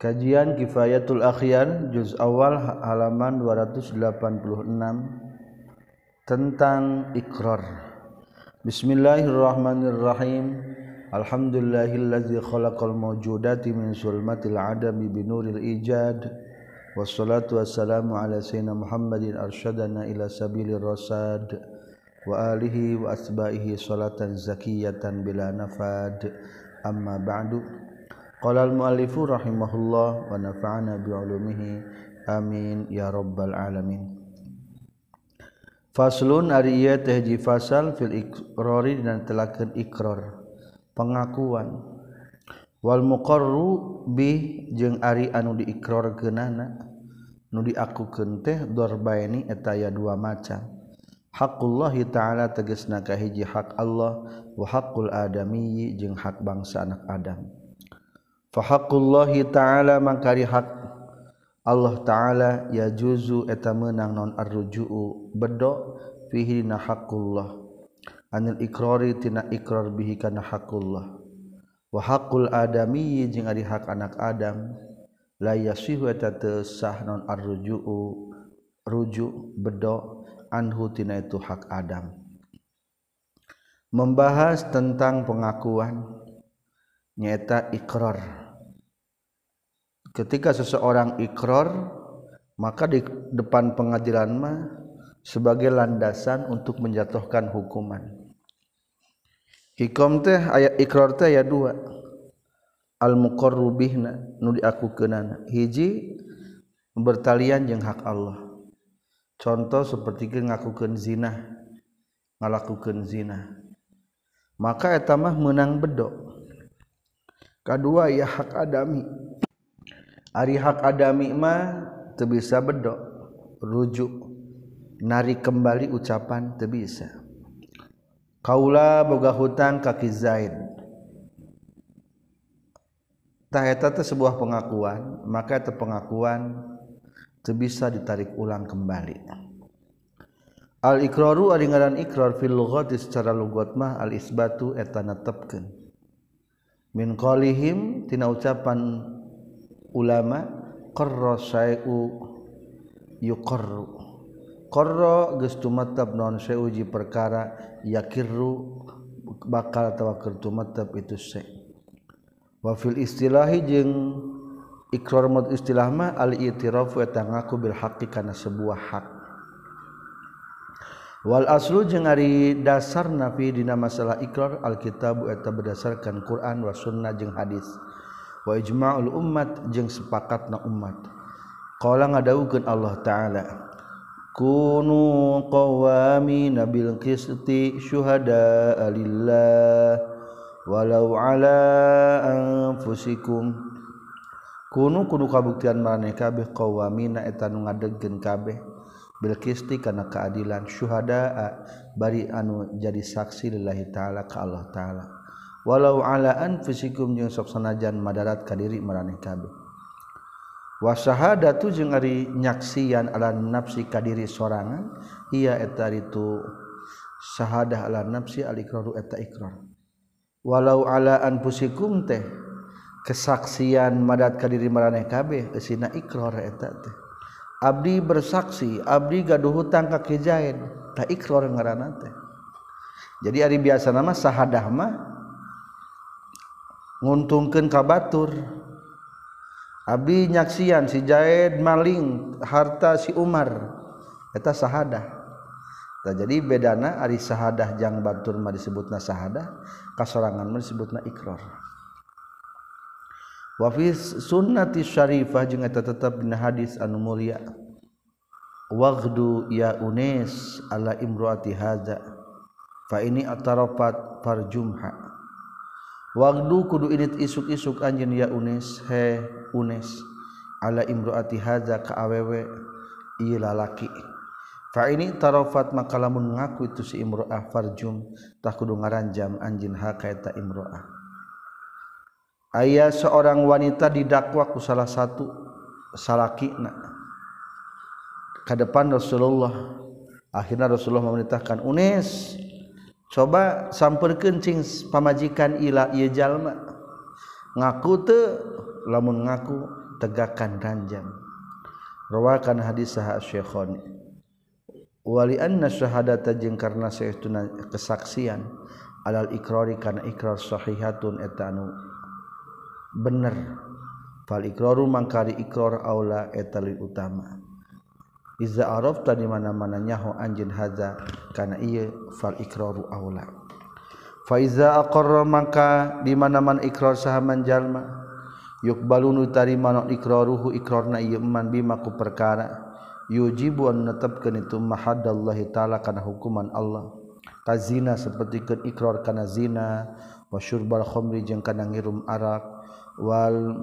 Kajian Kifayatul Akhyan juz awal halaman 286 tentang ikrar. Bismillahirrahmanirrahim. Alhamdulillahillazi khalaqal mawjudati min sulmatil adami binuril ijad. Wassalatu wassalamu ala sayyidina Muhammadin arsyadana ila sabilir rasad wa alihi wa asbahihi salatan zakiyatan bila nafad. Amma ba'du. Qala al-muallifu rahimahullah wa nafa'ana bi'ulumihi. Amin ya rabbal alamin. Faslun ari ieu teh hiji fasal fil iqrari dan telakeun ikrar. Pengakuan wal muqarru bi jeung ari anu diikrarkeunana nu diakukeun teh darbaini eta aya dua macam. Haqullahi ta'ala tegasna ka hiji hak Allah wa haqqul adami jeung hak bangsa anak Adam. Fahaqullahi ta'ala mangkari hak. Allah ta'ala ya juzu eta menang non arruju'u. Bedo fihi na haqqullah anil ikrari tina ikrar bihi kana haqqullah wa haqqul adami jeung ari hak anak Adam. La yasihu eta teu sah non arruju'u. Rujuk bedo anhu tina itu hak Adam. Membahas tentang pengakuan. Nyata ikrar ketika seseorang ikrar maka di depan pengadilan mah sebagai landasan untuk menjatuhkan hukuman. Hikom teh ayat ikrar teh ya dua. Al muqarru bihna nu diakukeunana. Hiji bertalian jeung hak Allah. Contoh seperti ngakukeun zina ngalakukeun zina. Maka eta mah menang bedo. Kadua ya hak adami Ari hak adami mah teu bisa bedok rujuk nari kembali ucapan teu bisa. Kaula boga hutang kaki zain. tah eta teh sebuah pengakuan maka eta pengakuan teu bisa ditarik ulang kembali. Al ikraru ari ngaran ikrar fil lughati secara lugat mah al isbatu eta natepkeun min qalihim tina ucapan ulama qarrasau yuqarru. Qarra geus tumatab naon seuji perkara yakirru bakal tawakir tumatab itu se wa fil istilahi jeung ikrar mud istilah mah al i'tirafu eta ngaku bil haqqi kana sebuah hak. Wal aslu jeung ari dasarna fi dina masalah ikrar al kitabu eta berdasarkan Quran wa sunnah jeung hadis. wajmaul umat jeung sepakat na umat. Qala ngadawukeun Allah taala kunu qawami nabil qisti syuhada lillah walau ala anfusikum. Kunu kudu kabuktian maraneh kabeh qawamina eta nu ngadegkeun kabeh. Bil qisti kana keadilan syuhada bari anu jadi saksi lillahi taala ka Allah taala. walau alaan fisikum jeung sok sanajan madarat ka diri maraneh kabeh wa syahadatu jeung ari nyaksian ala nafsi ka diri sorangan ia eta itu syahadah ala nafsi al iqraru eta ikrar. Walau ala anfusikum teh kesaksian madat ka diri maraneh kabeh sina ikrar eta teh. Abdi bersaksi abdi gaduh hutang ka kejaen ta ikrar ngaranna teh. Jadi ari biasa nama syahadah mah nguntungkan kabatur Abi nyaksian si Jaid maling harta si Umar. Eta sahadah. Jadi bedana ari sahadah jang batur mah disebutna sahadah kasorangan mah disebutna ikrar wa fi sunnati syarifah jeung eta tetep dina hadis anu mulia. Wagdu ya unes ala imroati hadza fa ini atarafat farjumha Waktu kudu init isuk-isuk anjin ya unes he unes. Ala imroati haza ka awewe iya lalaki. Fa ini tarafat maka lamun ngaku itu si imro'ah farjum tak kudu ngaranjam anjin ha kaita imro'ah ayah seorang wanita didakwa ku salah satu salaki ke depan Rasulullah. Akhirnya Rasulullah memerintahkan unes coba samper kencing pamajikan ila ieu jalma. Ngaku teu lamun ngaku tegakan ranjang. Rawakan hadis saha syekhoni. Wali anna syahadata jeung karna saestuna kesaksian alal ikrari kana ikrar sahihatun eta anu bener. Fal ikraru mangkari ikrar aula eta utama. Iza arafta di mana-mana nyaho anjeun hadza kana ieu fal ikraru aula. Fa iza aqarra maka di mana-mana ikrar sahaman jalma yukbalunu tarima no ikraruhu ikrarna ieu man bima ku perkara. Yujibu an netepkeun itu mahadallahi taala kana hukuman Allah. Kazina seperti keun ikrar kana zina wa syurbal khamri jeung kana ngirum arak wal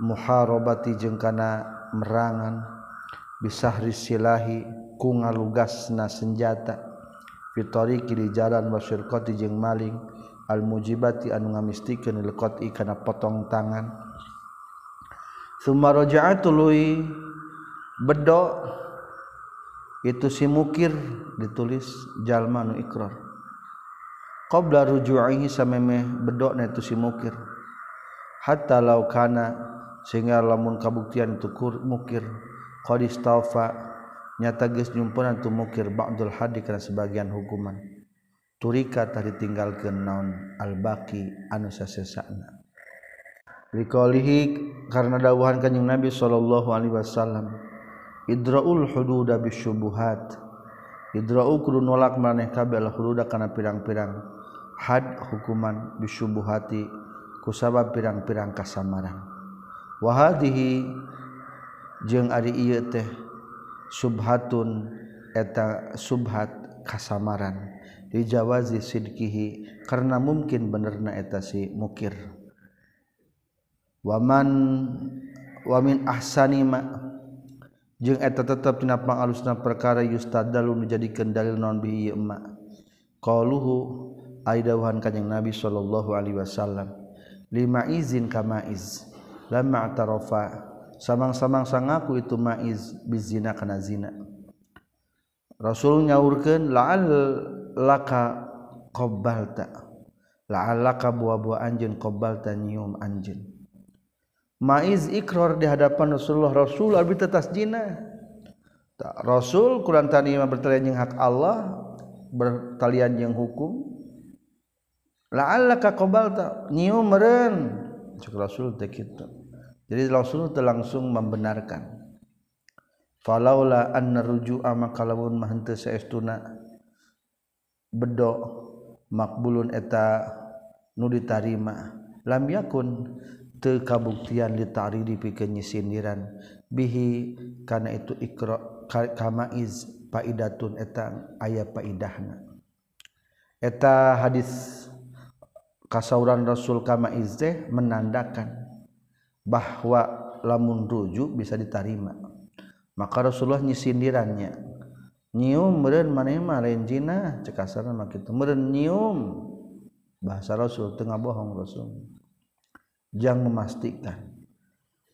muharabati jeung kana merangan bisahri silahi ku ngalugasna senjata. Fitori kiri jalan wasyirkoti jeung maling. Al mujibati anu ngamistikeun lil qati kana potong tangan. Summa raja'atu lui bedo itu si mukir ditulis jalma nu ikrar qabla ruju'ihi samemeh bedo na itu si mukir. Hatta law kana sehingga lamun kabuktian tukur mukir. Qad istawfa nyata geus nyumpunan tu mukir ba'dul hadi kana sebagian hukuman. Turika tadi tinggalkeun naon al-baqi anu sasesana. liqaulihi karena dawuhan kanjing Nabi sallallahu alaihi wasallam idraul hududa bisyubuhat idrau kudu nolak maneh kabeh al hududa kana pirang-pirang had hukuman bisyubuhati kusabab pirang-pirang kasamaran wa hadhihi jeung ari ieu teh subhatun eta subhat kasamaran. Dijawazi sidkihi karena mungkin benerna eta si mukir. Waman wamin ahsani ma jeung eta tetep dina pangalusna perkara yustadalu dijadikeun dalil non bi ieu ma. Qaluhu aidawuhan kanjing nabi sallallahu alaihi wasallam lima izin kama iz lamma tarafa samang-samang sangaku itu maiz bizina kana zina. Rasul nyaurkeun la'al laka qabbalta la'al laka buah-buah anjeun qabbalta nyium anjeun. Maiz ikrar di hadapan Rasulullah Rasul abi tetas jina Rasul Quran tadi bertalian yang hak Allah bertalian yang hukum. La'al laka qabbalta nyium meren cek Rasul teh kitu. jadi Rasulullah itu langsung membenarkan. Falaula an ruju'a makalawun mah henteu saestuna. Bedo makbulun eta nu ditarima. Lam yakun teu kabuktian ditaridi pikeun sindiran bihi kana itu ikra kama iz faidatun eta aya faidahna eta hadis kasauran Rasul kama iz menandakan bahwa lamun rujuk bisa diterima maka Rasulullah nyisindirannya nyium meren manema lain jina cekasarna mak itu meren nyium bahasa Rasul tengah bohong Rasul. Jangan memastikan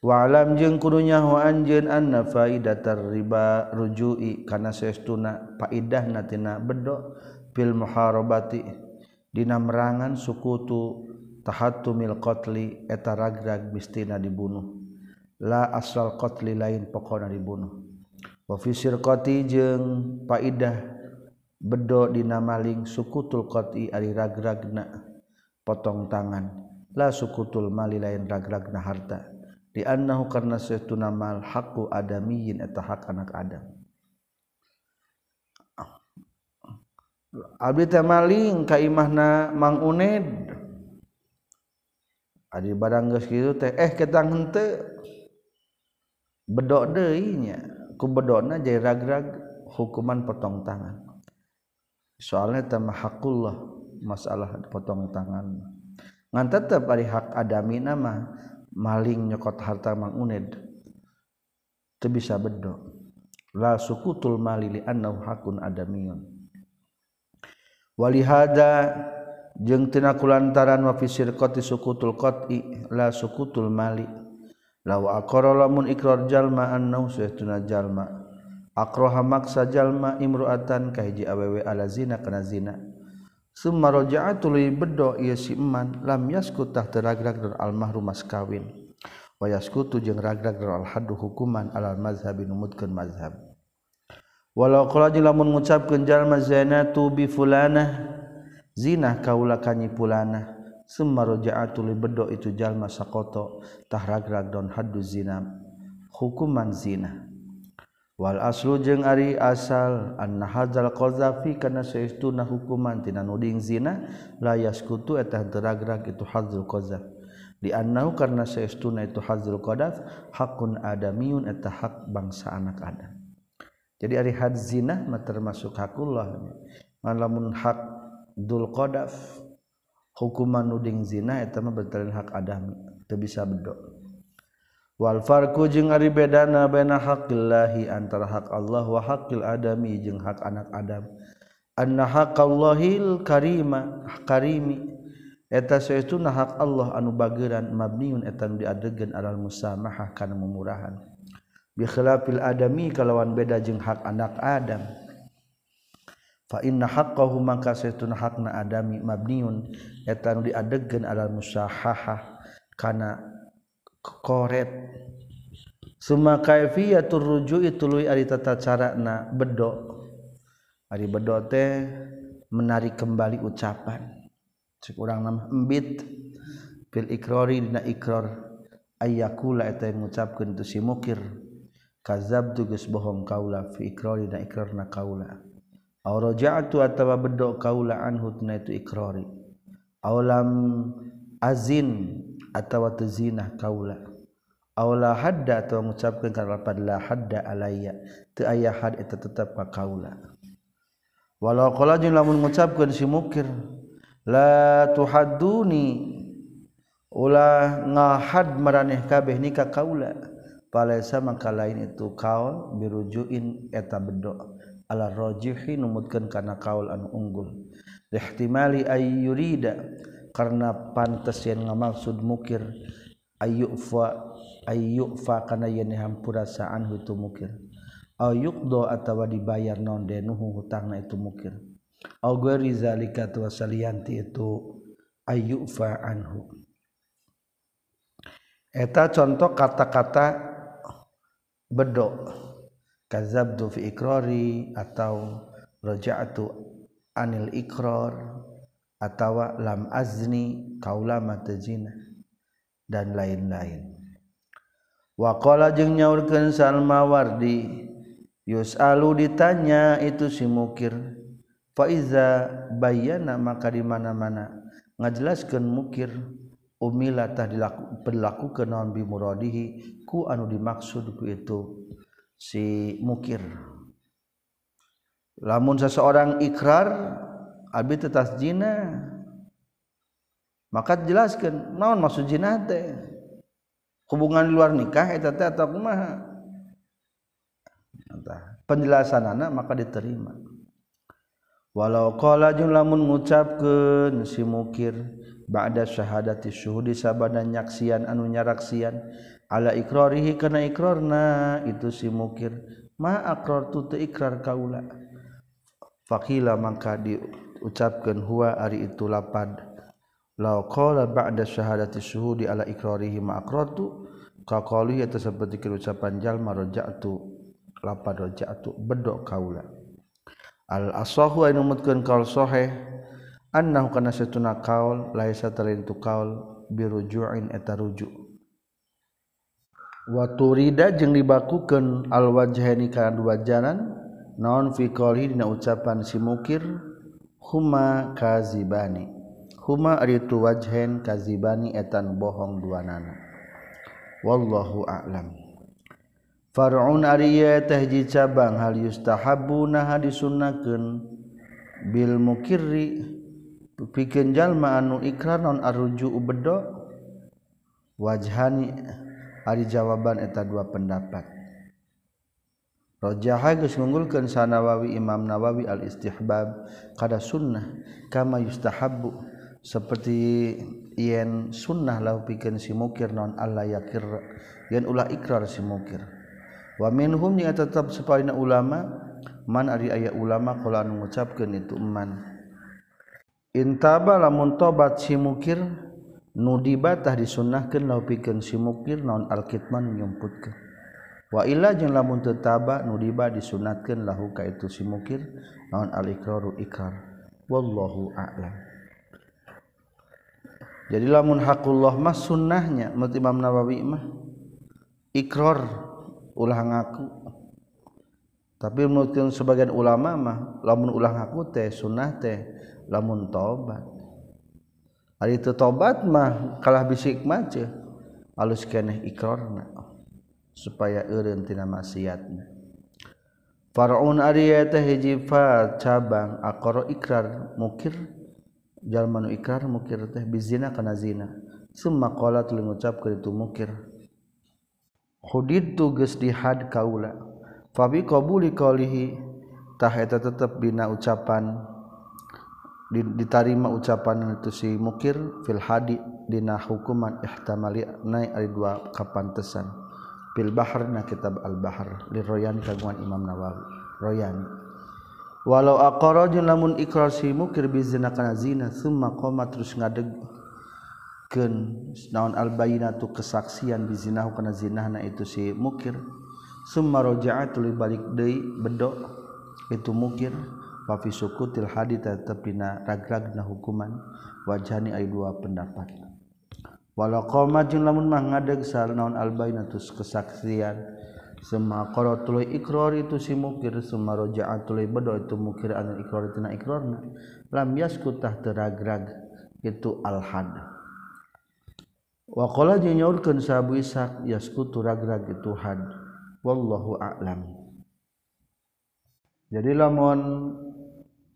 walam jeng kudunya wa anjeun anna faidatar riba rujui kana saestuna faidah natina bedo fil muharabati dina merangan sukutu tahattumil qatli eta ragrag bistina dibunuh. La asal qatli lain pokona dibunuh. Wa fi sirqati jeung faidah bedo dina maling sukutul qati ari ragragna potong tangan. Sukutul mali lain ragragna harta. Dinahu karena setuna mal hakku adamiyin eta hak anak Adam. Ab maling kaimahna mang uned Adi barang geus kitu teh eh ketang henteu bedok deui nya ku bedona jadi ragrag hukuman potong tangan. Soalnya tema hakullah masalah potong tangan. Ngan tetep ari hak adami nama maling nyokot harta mang uned teu bisa bedok la sukutul mali li annahu hakun adamiyun. Walihada jeung tina kulantaran wa fi sirqati sukutul qati la sukutul mali. Law aqara lamun ikrar jalma annahu suhtuna jalma. Aqraha maksa jalma imru'atan kahiji awewe ala zina kana zina. Summa roja'atului bedo iya si iman lam yaskutah teragrag dan almahrum mas kawin. Wa yaskutu jeung ragrak al alhadu hukuman alal mazhab numutkeun mazhab. Walau qala lamun ngucapkeun jalma zainatu bi fulanah zina kaula kanyipulana. Summa raja'atul bedo itu jalma sakoto. Tahragrag don haddu zina. Hukuman zina. Wal aslu jeung ari asal. Anna hadzal qazafi kana saestuna hukuman tina nuding zina. La yaskutu eta teragrag itu hadzul qazaf di annahu karna saestuna itu hadzul qadaf hakun adamiyun eta hak bangsa anak adam. Jadi ari had zina mah termasuk hakullah lamun hak Dulqadaf hukuman nuding zina eta mah bertalin hak adam teu bisa bedo wal farqu jeung ari bedana baina haqqillahi antara hak Allah wa haqqil adami jeung hak anak adam. Anna haqqallahil karima karimi eta saestuna hak Allah anu bageuran mabniun eta nu diadegeun alal musamahah kana memurahan bi khilafil adami kalawan beda jeung hak anak adam. inna haqqahu mangka setun hakna adami mabniun eta nu diadegkeun alal musahahah kana koret. Summa kaifiyatur ruju'i tuluy ari tata carana bedo ari bedo teh menarik kembali ucapan. Cek urang nama embit. Fil ikrori dina ikrar ayyakula eta ngucapkeun tu si mukir. Kazab tu geus bohong kaula. Fi ikrori dina ikrarna kaula. Aw raja'tu atawa bedo kaula anhu tina itu ikrari. Aw lam azin atawa teu zinah kaula. Aw la hadda atawa ngucapkeun kana lapad la hadda alayya teu aya had eta tetep ka kaula. Walau qala jeung lamun ngucapkeun si mukir la tuhaduni ulah ngahad maraneh kabeh nikah kaula. Palaisa maka lain itu kaul birujuin eta bedo ala rojihi numutkan karena kaul anu unggul. Ihtimali ay yurida karena pantes yang ngamaksud mukir ayyufa ayyufa kana yen hampura saan itu mukir. Ayyuqdo atawa dibayar non denuhu hutangna itu mukir. Au ghairi zalika tu salianti itu ayyufa anhu. Eta contoh kata-kata bedok. Kazabtu fi ikrari atau raja'tu anil ikrar atau lam azni kaulama tazina dan lain-lain. Waqala jeung nyaurkeun Salma Wardi yus'alu ditanya itu si mukir? Faiza bayana maka di mana-mana ngajelaskan mukir umilatah dilaku berlaku ke non bimuradihi ku anu dimaksudku itu si mukir. Lamun seseorang ikrar abi tetas jina maka jelaskan naon maksud jina teh? Hubungan luar nikah eta teh atau kumaha? Penjelasan anak maka diterima. Walau qala jeung lamun ngucapkeun si mukir ba'da syahadati syuhudi sabada nyaksian anu nyaraksian ala ikrarihi kana ikrarna. Itu si mukir. Ma aqrartu tu ikrar kaula. Faqila maka diucapkeun huwa ari itu lapad. Law qala ba'da syahadati syuhudi ala ikrarihi ma aqrartu? Ka qali eta saperti ucapan jalma raja'tu. Lapad raja'tu bedok kaula. Asahu numutkeun kaul sahih annahu kana satuna kaul laisa talintu kaul biruju'in eta rujuk wa turida jeung dibakukan alwajheni kana dua jalan naon fiqhi dina ucapan si mukir huma kazibani. Huma aritu wajhain kazibani etan bohong dua nana wallahu a'lam. Far'un ariya tehji cabang hal yustahabu naha disunnakeun bil mukirri? Pikeun jalma anu ikrar non arruju bedo wajhani Ari jawaban eta dua pendapat. Rojaha geus ngunggulkeun Sanawawi Imam Nawawi al-Istihbab kada sunnah kama yustahabbu seperti yen sunnah lau pikeun si mukir non Allah yakir yen ulah ikrar si mukir. Wa minhum nya tetap sapalina ulama man ari aya ulama kala nu ngucapkeun itu man intaba lamun tobat si mukir nudi batah disunnahkan lau piken si mukir naon alkitman nyumputkan waila jeung lamun tetaba nudiba disunatkan lahu ka itu si mukir naon alikraru ikrar wallahu a'lam. Jadi lamun hakullah mah sunnahnya menurut Imam Nawawi mah ikrar ulah ngaku. Tapi menurut sebagian ulama mah lamun ulah ngaku teh sunnah teh lamun taubat. hari itu tobat mah kalah bisik mace alus keneh ikrarna supaya eureun tina maksiatna. Faraun ari eta hiji fa cabang akoro ikrar mukir. Jalma nu ikrar mukir teh bizina kana zina. Summa qala tuluy ngucapkeun itu mukir. Khudidtu geus dihad kaula. Fabi qabuli qalihi tah eta tetep dina ucapan. Diterima ucapan itu si mukir fil hadi dina hukuman ihtamali naik ada dua kapantesan. Fil bahr na kitab al bahr li royan kagungan imam nawawi. Royan. Walau aqara jeung lamun ikrar si mukir bi zina kana zina summa qoma terus ngadeg keun naon al bayinatu kesaksian bi zina kana zinahna itu si mukir. Summa raja'at li balik deui bedok itu mukir Pafi sukutil hadith tepina ragragna hukuman wajani ay dua pendapat. Walau koma jeung lamun mah ngadeg naon albainatus kesaksian semua qara tuluy ikrar itu si mukir semua rojaat bedo itu mukir anu ikrar tina ikrarna lam yaskut tah teragrag itu al had. Wa qala jeung nyaurkeun sahabu Ishaq yaskutu ragrag itu had. Wallahu a'lam. Jadi lamun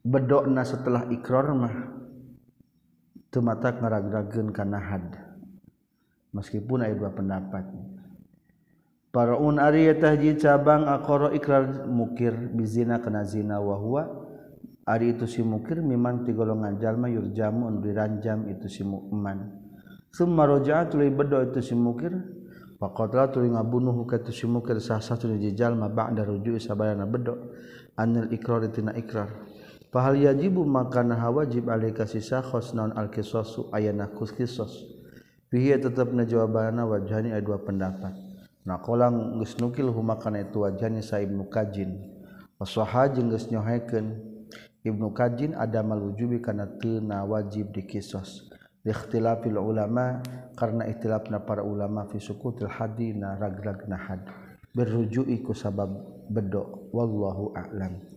bedokna setelah ikrar mah teu mata ngaragrageun kana had. Meskipun aya dua pendapat. Paraun ari tahji cabang aqara ikrar mukir bizina kana zina wa huwa. Ari itu si mukir miman ti golongan jalma yurjamu diranjam itu si mukman summa raja'at li bedo itu si mukir faqatla tuluy ngabunuh ka itu si mukir sah satu di jalma ba'da ruju'i sabana bedo anil ikrar tina ikrar Pahal yajibu makana wajib alika sisa khosnaun al-kisosu ayana kuskisos. Pihi tetap najawabana wajhani ada dua pendapat. Nah kolang geus nukil humakana itu wajhani sa Ibnu Kajin. Wasaha jeung geus nyohekeun Ibnu Kajin ada malujubi kana teu na wajib dikisos. Ikhtilafil ulama karena ikhtilafna para ulama fi sukutil hadina rag-ragna had. Berruju'i ku sabab bedo wallahu a'lam.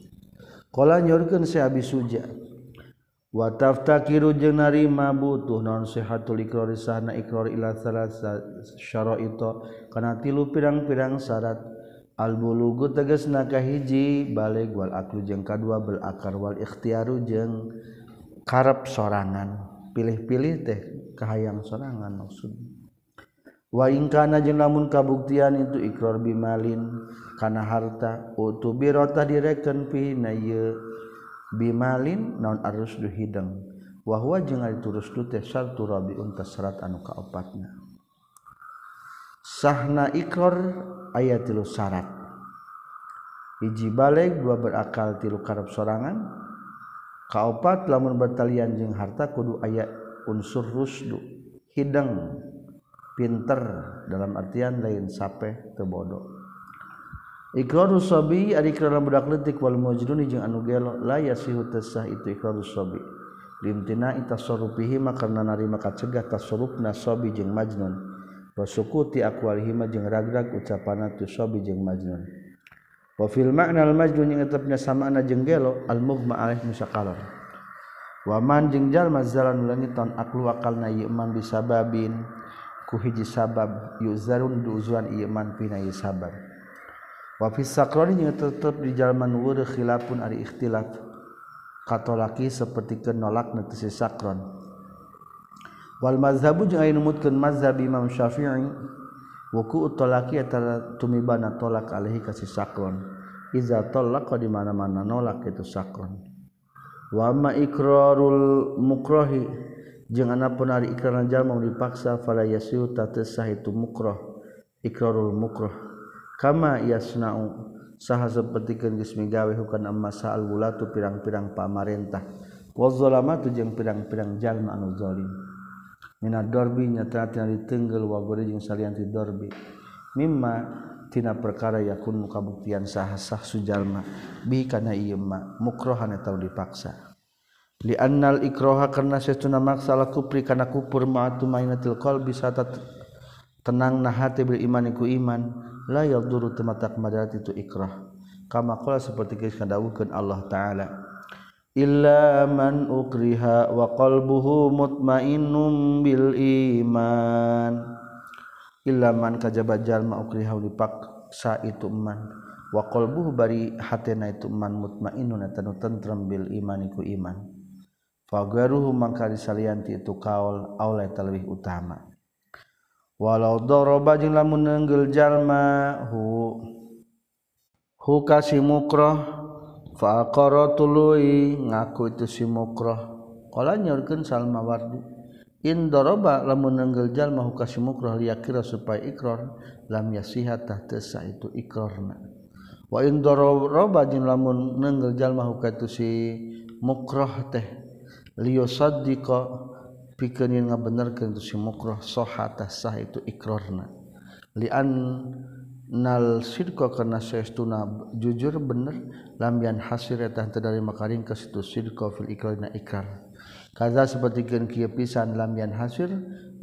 Kala nyorkeun si Abi Suja. Wa taftakiru jeung narima butuh non sehatul iqrar sahna iqrar ila salasa syara'ita kana tilu pirang-pirang syarat al-bulugu tegasna kahiji baligh wal aklu jeung kadua bel akar wal ikhtiaru jeung karep sorangan. Pilih-pilih teh kahayang sorangan maksudna. waingkana jeung lamun kabuktian itu iqrar bimalin kana harta utu birota direken pina ieu bimalin naon arusdu hideng. Wa huwa jeung ari turusdu teh syartu rabiun tasrat anu kaopatna. Sahna iqrar aya tilu syarat hiji balik dua berakal tilu karep sorangan kaopat lamun bertalian jeung harta kudu aya unsur rusdu hideng. Pinter dalam artian lain sape tebodo ikrarus sabi ari ikrarna budak leutik wal majnun jeung anu gelo la yasihu tasah itu ikrarus sabi limtina itasarufihi karena narima kacegah tasarrufna sabi jeung majnun. Wa sukuti aqwalihi jeung ragrag ucapana tu sabi jeung majnun. Wa fil ma'na al majnun yang tetepna samana jeung gelo al mughma alaih musaqalar wa man jeung jalma zalan langit ton aklu akalna iman bisababin hiji sabab yuzarun duzuan iman pina sabab wa fi sakroni tetep di zaman wur khilafun ari ikhtilaf. Katolaki seperti ke nolak netesi sakron. Wal mazhabu jeung aya numutkeun mazhab Imam Syafi'i wuku tolaki antara tumibana tolak alaihi kasih sakron. Iza tolaqa di mana-mana nolak itu sakron. Wa ma ikrarul mukrohi anakpun hari ikrar jalma dipaksa fala yasiu tatasah itu mukrah ikrarul mukrah kama yasna'u saha sapertikeun geus migawe hukana amma sa'al wulatu pirang-pirang pamarentah. Wa zalamatu jeung pirang-pirang jalma anu zalim. Minad dorbi nyata tina ditenggel wa gori jeung salian ti dorbi. Mimma tina perkara yakun kabuktian saha sah sujalma bi kana ieu mukrohan eta dipaksa. dianal ikroha karena seuna maksalah kupri karena kupur matu mainatil qol bisa tenang nahati berimaniku iman layak duru tematak madarat itu ikrah. Kama qala seperti geus kadawuhkeun Allah taala. Illa man ukriha wa qalbuhu mutmainnum bil iman. Illa man kajaba jalma ukriha dipaksa itu man wa qalbuhu bari hatena itu man mutmainnun tanu tentrem bil imaniku iman. fagaruhu mangka disalianti itu kaul aula talwih utama. Walau daraba jeung lamun neunggel jalma hu hu ka si mukrah fa aqara tului ngaku itu si mukrah qala nyaurkeun salma wardi in daraba lamun neunggel jalma hu ka si mukrah liyakira supaya ikrar lam yasiha tah teu itu ikrarna wa in daraba jeung lamun neunggel jalma hu ka itu si mukrah teh liyosaddiqa pikeun ngabenerkeun tu si mukrah sahata sah itu ikrarna. Lian nal sidqa kana saestuna jujur bener lambian hasir eta teu dari makaring ka situ sidqa fil ikrarina ikrar. Kaza sapertikeun kieu pisan lambian hasir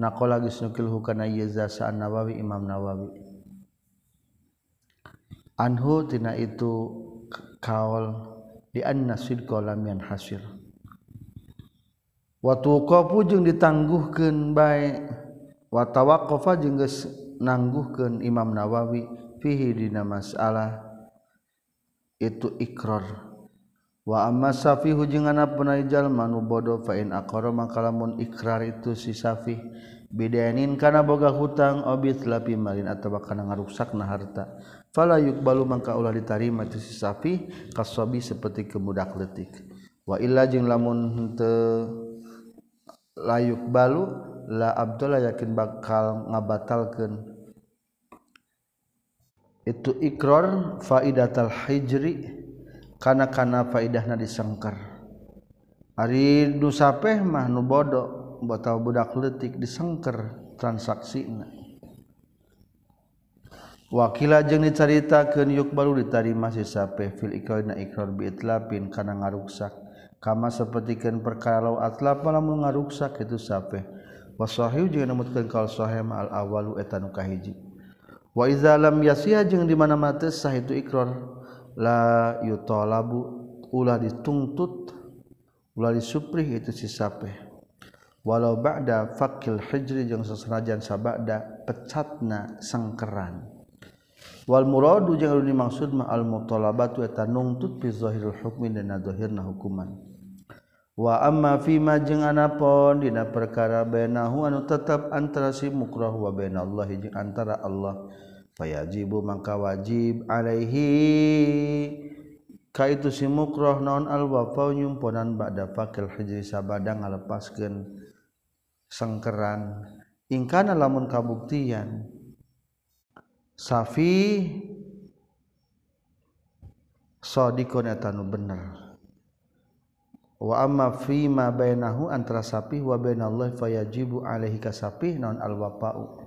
naqala geus nukil hukana yeza sa nawawi imam nawawi. Anhu tina itu kaul di anna sidqa lambian hasir watuqofu jeung ditangguhkeun bae. Watawaqofa jeung nangguhkeun Imam Nawawi fihi dina masalah. Itu ikrar wa amma safihu jeung ana punai jalma bodo fa in aqara makalamun ikrar itu si safih bidayanin kana boga hutang obit lapi malin atawa kana ngaruksakna harta. Fala yukbalu mangka ulah ditarima itu si safih kasabi seperti kemudak letik wa illa jeung lamun teu layuk balu la Abdullah yakin bakal ngabatalkan itu ikrar faidatal hijri kana-kana faidahna disengkar ari nu sapeh mah nu bodo batal budak letik disengker transaksina wakila jeung dicaritakeun yuk baru ditarima si sapeh fil ikrar na ikrar bi itlapin kana ngaruksak. Kama sapertikeun perkara law atlap lamun ngaruksak itu sape. Wa sahih jeung namutkeun kal sahih al awalu eta nu kahiji. Wa iza yasiha di mana mah sah itu ikrar. La yutalabu ulah dituntut ulah disuprih itu si sape. Walau ba'da fakil hijri jeung sasanajan sabada pecatna sangkeran. Wal muradu jeung dimaksud ma al mutalabatu eta nungtut fi zahiril hukmi dan zahirna hukuman wa amma fi majeng anapon dina perkara bainahu anu tetap antara si mukrah wa bainallah jeung antara Allah. Fayajibu maka wajib alaihi. Ka itu si mukrah naon al wafa nyumponan ba'da fakil hijri sabada ngalepaskeun sengkeran. Ingkana lamun kabuktian safi sodikon etanu bener wa fima bainahu antara sapi wa bainallah fayajibu alaihi kasapih naon al wafa'u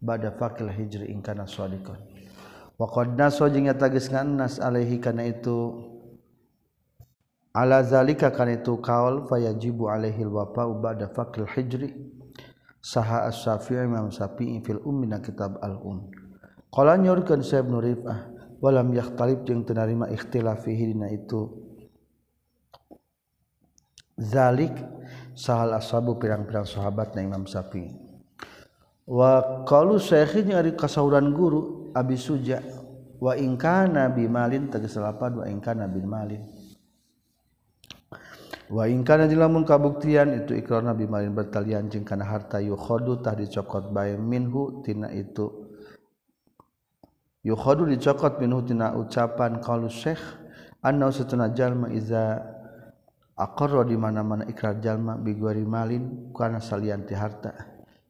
bada fakil hijri in kana shadiqan wa qad naso jeung eta geus ngannas alaihi kana itu ala zalika kana itu kaul fayajibu alaihi al wafa'u bada fakil hijri. Saha as-syafi'i imam syafi'i fil ummi na kitab al um qala nyorkeun sa ibnu rifah walam yakhtalif jeung teu narima ikhtilaf fihi dina itu zalik sahal ashabu pirang-pirang sahabat na Imam Syafi'i. Wa qalu syaikhi ari kasauran guru Abi Suja wa in kana bi malin tegas lapad wa in kana bin malin. Wa in kana lamun kabuktian itu ikrar nabi malin bertalian jeung kana harta yukhadu tah dicokot bae minhu tina itu. Yukhadu dicokot minhu tina ucapan qalu syekh anna satuna jalma iza Akor di mana-mana ikrar jalma biguari malin kana salianti harta.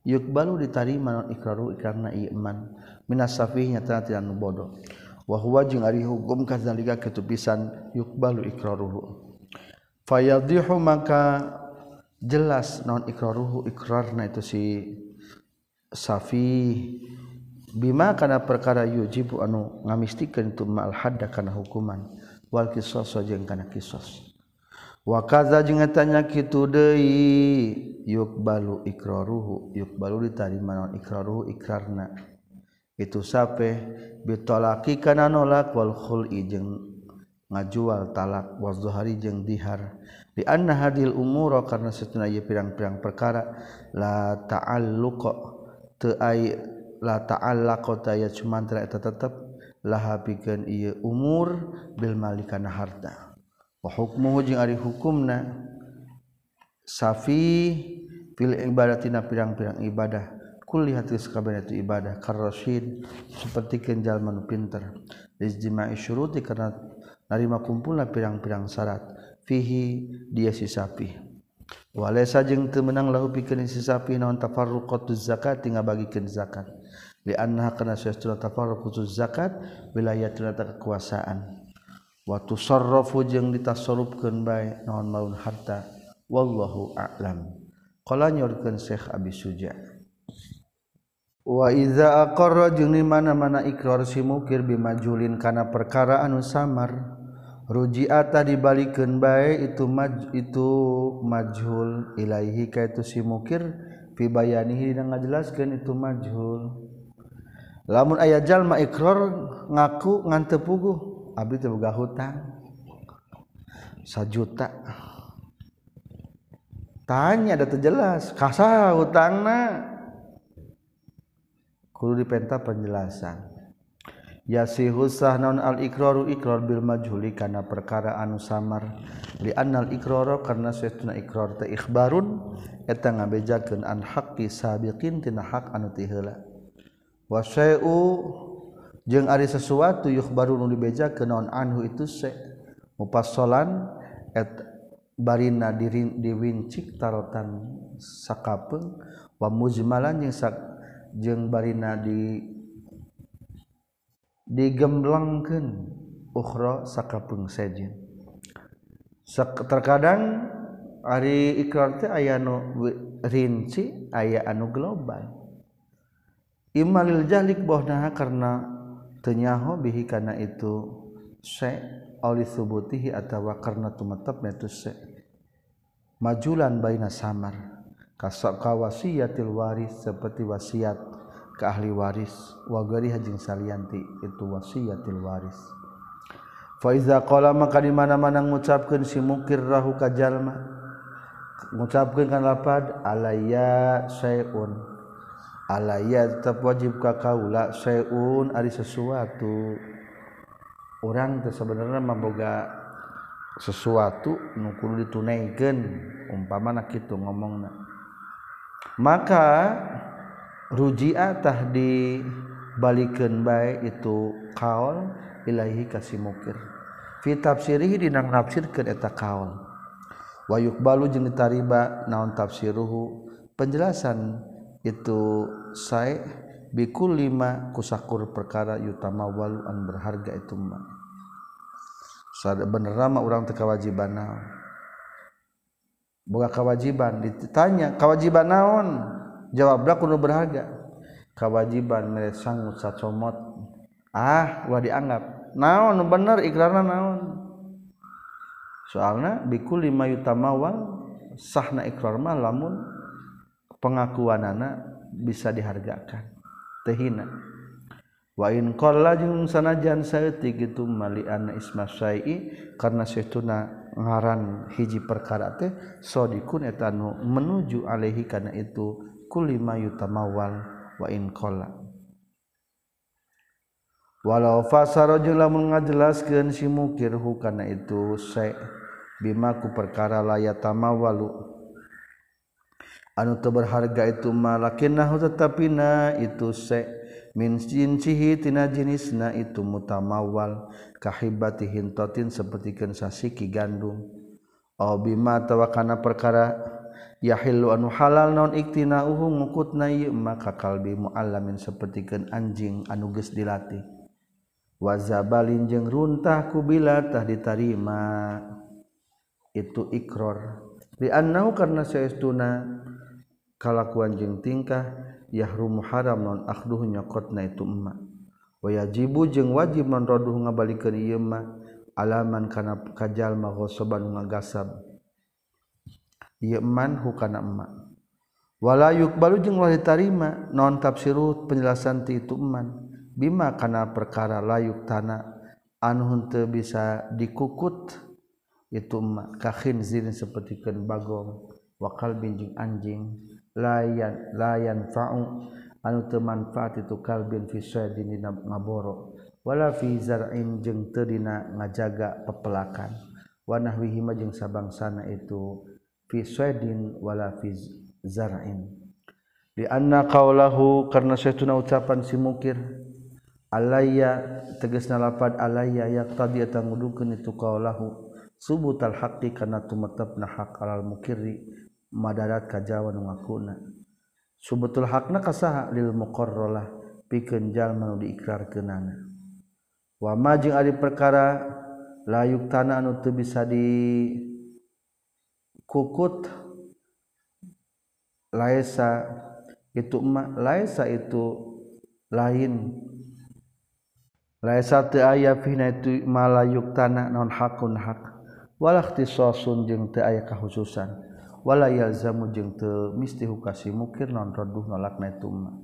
Yuk balu ditarima non ikraru karena iya iman minas safihnya tana tidak nubodo. Wahwa jeng ari hukum kazalika ketupisan yuk balu ikraruhu. Fayadihu maka jelas non ikraruhu ikrarna itu si safi bima karena perkara yujibu anu ngamistikan itu mal hadda kana hukuman wal kisos jeng kana kisos. wakaza tanya gitu Dehi yuk balu iqroruhu yuk balu ditarimanon iqroruhu ikrarna. Itu sape bitolaki kana nolak. Wal khul'i jeung ngajual talak. Wal zuhari jeung dihar. Di anna hadil umuro karena setuna ieu pirang-pirang perkara. La ta'alluqa. Teu ai la ta'allaqa ta ya cuman eta tetep. Laha pikeun ieu umur bil malikana harta. Wa hukmuhu jeung ari hukumna safi fil ibadatina pirang-pirang ibadah. Kulli hati sakabehna itu ibadah karasyid sapertikeun jalma nu pinter. Ijtima'i syuruti karena narima kumpulna pirang-pirang syarat. Fihi dia si sapi walaysa jeung teu meunang lahu pikeun si sapi naon tafarruqatuz zakat tinggal bagikeun zakat. Li annaha kana sayastura tafarruqatuz zakat wilayatul kekuasaan waktu sorrofu jeung ditasarufkeun bae naon maun harta. Wallahu a'lam. Qala nyorkeun Syekh Abi Suja. Wa iza aqarra jeung mana-mana ikrar si mukir bimajulin kana perkara anu samar ruji'ata dibalikeun bae itu maj itu majhul ilaihi ka itu si mukir pibayanihi dan ngajelaskan ngajelaskeun itu majhul. Lamun aya jalma ikrar ngaku ngan teu puguh abdi teu boga hutang. Sajuta. Tanya ada terjelas kasah hutangna? Kudu dipenta penjelasan. Yasihusah non al-iqraru iqrar bil majhuli kana perkara anu samar. Li annal ikrara karena saytuna ikrar teh ikhbarun eta ngabejakeun an haqqi sabiqin tina hak anu ti heula. Wa syai'u jeung ari sesuatu yuh baru nu dibeja ke naon anhu itu se. Mupasolan et barina dirin diwincik tarotan sakapeung wa mujmalan jeung sak jeung barina di digemblengkeun ukhra sakapeung sejen. Sak terkadang ari ikrar teh aya nu rinci aya anu global. Imalil jalik bohna karena tenyaho bihi kana itu se oli subutihi atawa karena tumetep netu se. Majulan baina samar. Kasab kawasiyatil waris seperti wasiat ke ahli waris. Wa gari hajing salianti itu wasiyatil waris. Fa iza qala maka di mana-mana ngucapkeun si mukir rahu ka jalma. Ngucapkeun kan lapad alayya syai'un. alayat tetap wajib ka kaula seun ari sesuatu. Orang teh sebenarnya mamboga sesuatu nu kudu ditunaikeun umpama kitu ngomongna. Maka rujia tah dibalikeun bae itu kaul ilahi kasih mukir fi tafsirihi dinang nafsirkeun eta kaul. Wa yuqbalu jeung ditariba naon tafsiruhu? Penjelasan itu sai bikul lima kusakur perkara yutama walu an berharga itu mah sada bener mah urang teu kewajiban naon? Boga kewajiban ditanya kewajiban naon? Jawab kudu berharga. Kewajiban mere sangut sacomot. Ah ulah dianggap. Naon bener ikrarna naon? Soalna bikul lima yutamawal sahna ikrar lamun pengakuanana bisa dihargakan. Tehina wa in qalla jeung sanajan saeutik gitu mali anna isma syai'i karena setuna ngaran hiji perkara teh sodikun eta nu menuju alaihi kana itu lima yutamawal wa in qala walau fasara jeung lamun ngajelaskeun si mukir hukana itu se bimaku perkara layatamawalu anu berharga itu malakinnahu tetapina itu se min jinsihi tina jenisna itu mutamawal. Kahibati hintotin sapertikeun sasiki gandum. Aw bima tawakana perkara yahillu anu halal naon iktinauhu ngukutna ieu maka kalbi muallamin sapertikeun anjing anu geus dilatih. Wa zabalin jeung runtah kubila tah ditarima. Itu ikror. Li karna saestuna kalakuan jeng tingkah yahrumu haram non akhduh nyokotna itu emak wayajibu jeng wajib non roduh ngabalikeun ieu mah alaman kana kajal ghosoban ngagasab. Ieu man hukana emak wala yuqbalu jeng wali tarima non tafsiru penjelasan ti itu man bima kana perkara layuk tanah anu henteu bisa dikukut itu emak zirin seperti ken bagong wakal binjing anjing. layan layan faung anu temanfaat itu kalbin fisadin dina ngaboro. Wala fi zar'in jeung teu dina ngajaga pepelakan. Wa nahwihi ma jeung sabangsana itu fisadin wala fi zar'in. Li anna qawlahu karna saytuna ucapan si mukir alayya tegasna lapad alayya yaqtadi tangudukeun itu qawlahu subutal haqqi kana tumetepna hak alal mukirri. madarat kajawa nu ngakuna. Subetul hakna kasaha lil muqarralah pikeun jalma nu diikrarkeunana. Wa ma jeung ari perkara layuk tanah anu teu bisa di kukut laesa itu ma laesa itu lain. Laesa teu aya fina itu malayuk tanah non hakun hak. Walaktisasun jeung teu aya kahususan. walayalzamu jeung teu mistihu hukasi mukir non roduh nolak netuma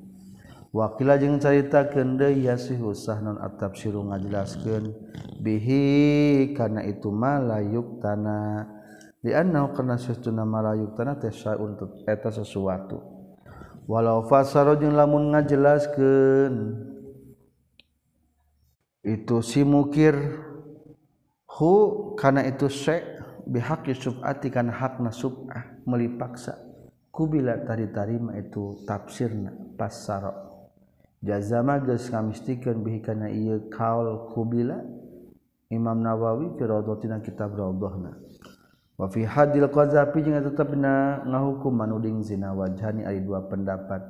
wakila jeung carita kende yasihu sahnon atap siru ngajelaskeun. Bihi kana itu malayuk tanah di annahu kana sesuna malayuk tanah teh untuk eta sesuatu. Walau fasaro jeung lamun ngajelaskeun itu si mukir hu kana itu syekh bihak subati karena hakna subah melipaksa. Kubila tari tarima itu tafsirna pasaro jazama geus ngamistikan bihi kana ieu kaul kubila Imam Nawawi fi rawdatina kitab rawdahna wa fi hadil qazafi jeung tetepna ngahukum manuding zina wajhani ari dua pendapat.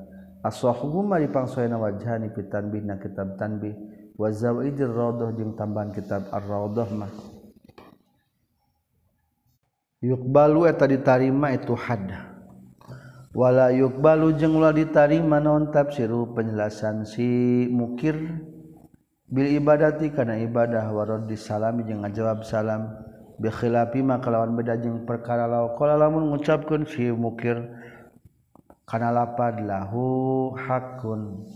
Asahhu mari pangsoena wajhani fi tanbihna kitab tanbih. Wazawaidil raudhah jeung tambahan kitab ar-raudhah mah yukbalu eta ditarima itu had. Wala yukbalu jeung ulah ditarima non tafsiru penjelasan si mukir? Bil ibadati kana ibadah warad disalami jeung ngajawab salam. Bi khilafi ma kalawan beda jeung perkara law qala lamun ngucapkeun si mukir kana lapad lahu hakun.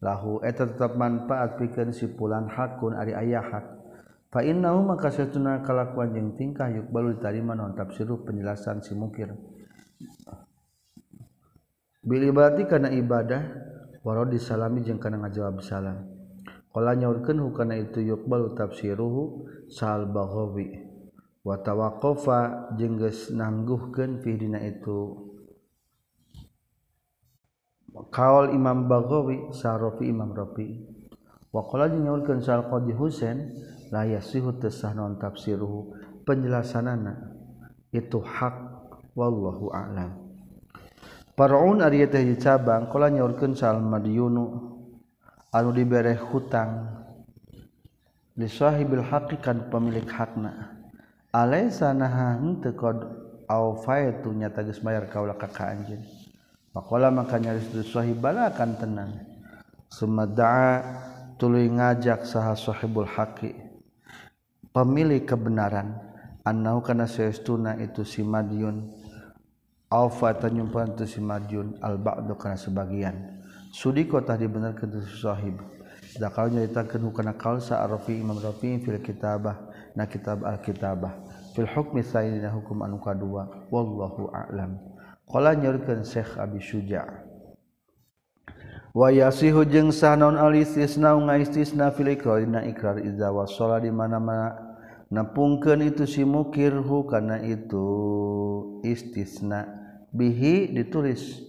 Lahu eta tetap manfaat pikeun si pulan hakun ari aya hak. Fainnahu maka satuna kalakuan jeung tingkah yukbalu ditarima non tafsiru penjelasan si mukir. Bil ibadati kana ibadah waro disalami jeung kana ngajawab salam. Qala nyaurkeun hukana itu yukbalu tafsiruhu sal baghawi. Wa tawaqqafa jeung geus nangguhkeun fi dina itu kaol Imam Bagawi sarofi Imam Rafi. Wa qala nyaurkeun sal Qadhi Husain laya sihu tesah non tafsiruhu penjelasanana itu hak. Wallahu a'lam. Paraun ari teh cabang kala nyaurkeun sal Madyunu anu dibere hutang. Li sahibil haqqi kan pemilik hakna. Alaysa naha henteu qad au faitu nyata geus bayar kaula ka ka anjeun. Faqala maka nyaris li sahibala kan tenang. Sumadaa tuluy ngajak saha sahibul haqqi pemilik kebenaran. Annau kana saestuna itu si Madiun. Au fatanyumpan tu si Madiun. Al ba'du kana sebagian. Sudiko tah dibenarkeun tu sahib. Dakal nyaritakeun hukana kaul sa Rafi Imam Rafi fil kitabah. Na kitab al kitabah fil hukmi sayyidina hukum anu kadua. Wallahu a'lam. Qala nyaurkeun Syekh Abi Syuja' wayasihu jeung sahnaun al istisna ngaistisna fil iqrar na ikrar iza wasala di mana-mana. napungken itu si mukirhu karena itu istisna bihi ditulis.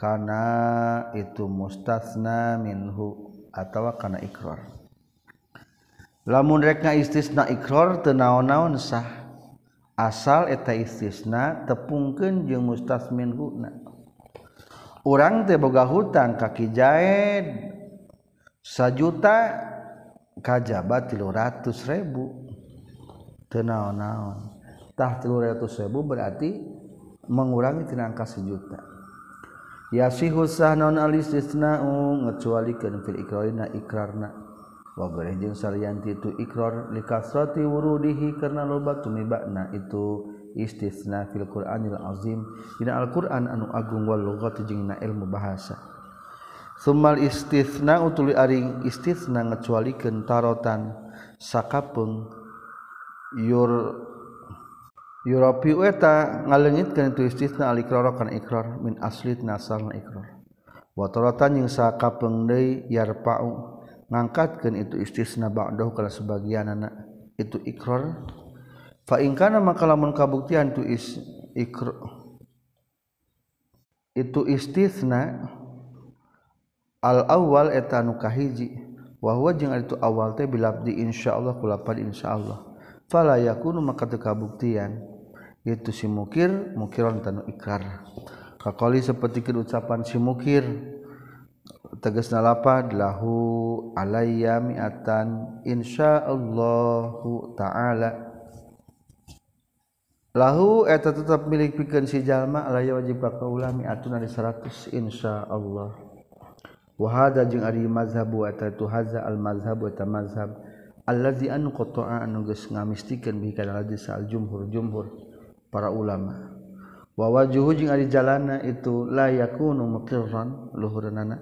Karena itu mustasna minhu atau karena ikrar lamun rekna istisna ikrar tenaon-naon sah. Asal eta istisna tepungkeun jeung mustas minhu. Urang teh boga hutang kaki jaed sajuta kajaba tilu ratus ribu. naon-naontah ribu berarti mengurangi tinangka sejuta. Yasihusah non um, ngecualikan fil ikrarna. Wa boleh jeung salianti itu ikrar likasrati wurudihi karena loba tumibakna itu istisna fil Qur'anil azim. Dina Al-Qur'an anu agung wal lughati jeung na ilmu bahasa. Sumal istisna utuli aring istisna ngecualikeun tarotan sakapeung yur Europi eta ngalengitkeun itu istisna al ikrar kana ikrar min aslit nasal ikrar wa taratan jeung sakapeng deui yarpau ngangkatkeun itu istisna ba'dahu kana sebagianna itu ikrar fa in kana maka lamun kabuktian tu is ikrar itu istisna al awal eta nu kahiji wa huwa jeung itu awal teh bilabdi insyaallah kulapan insyaallah fala yakunu maka teu kabuktian itu si mukir mukiran tanu ikrar. Kakali seperti ucapan si mukir. Tegasna lapad lahu alayya mi'atan insyaallahu ta'ala. Lahu eta tetap milik pikeun si jalma alayya wajib ka kaula mi'atun ari 100 insyaallah. Wa hada jeung ari mazhabu eta tu hadza al mazhabu eta mazhab alladzi an qata'a anu geus ngamistikeun bi kana ladzi sal jumhur jumhur para ulama. Wa wajhu jeung ari jalana itu la yakunu muqirran luhurna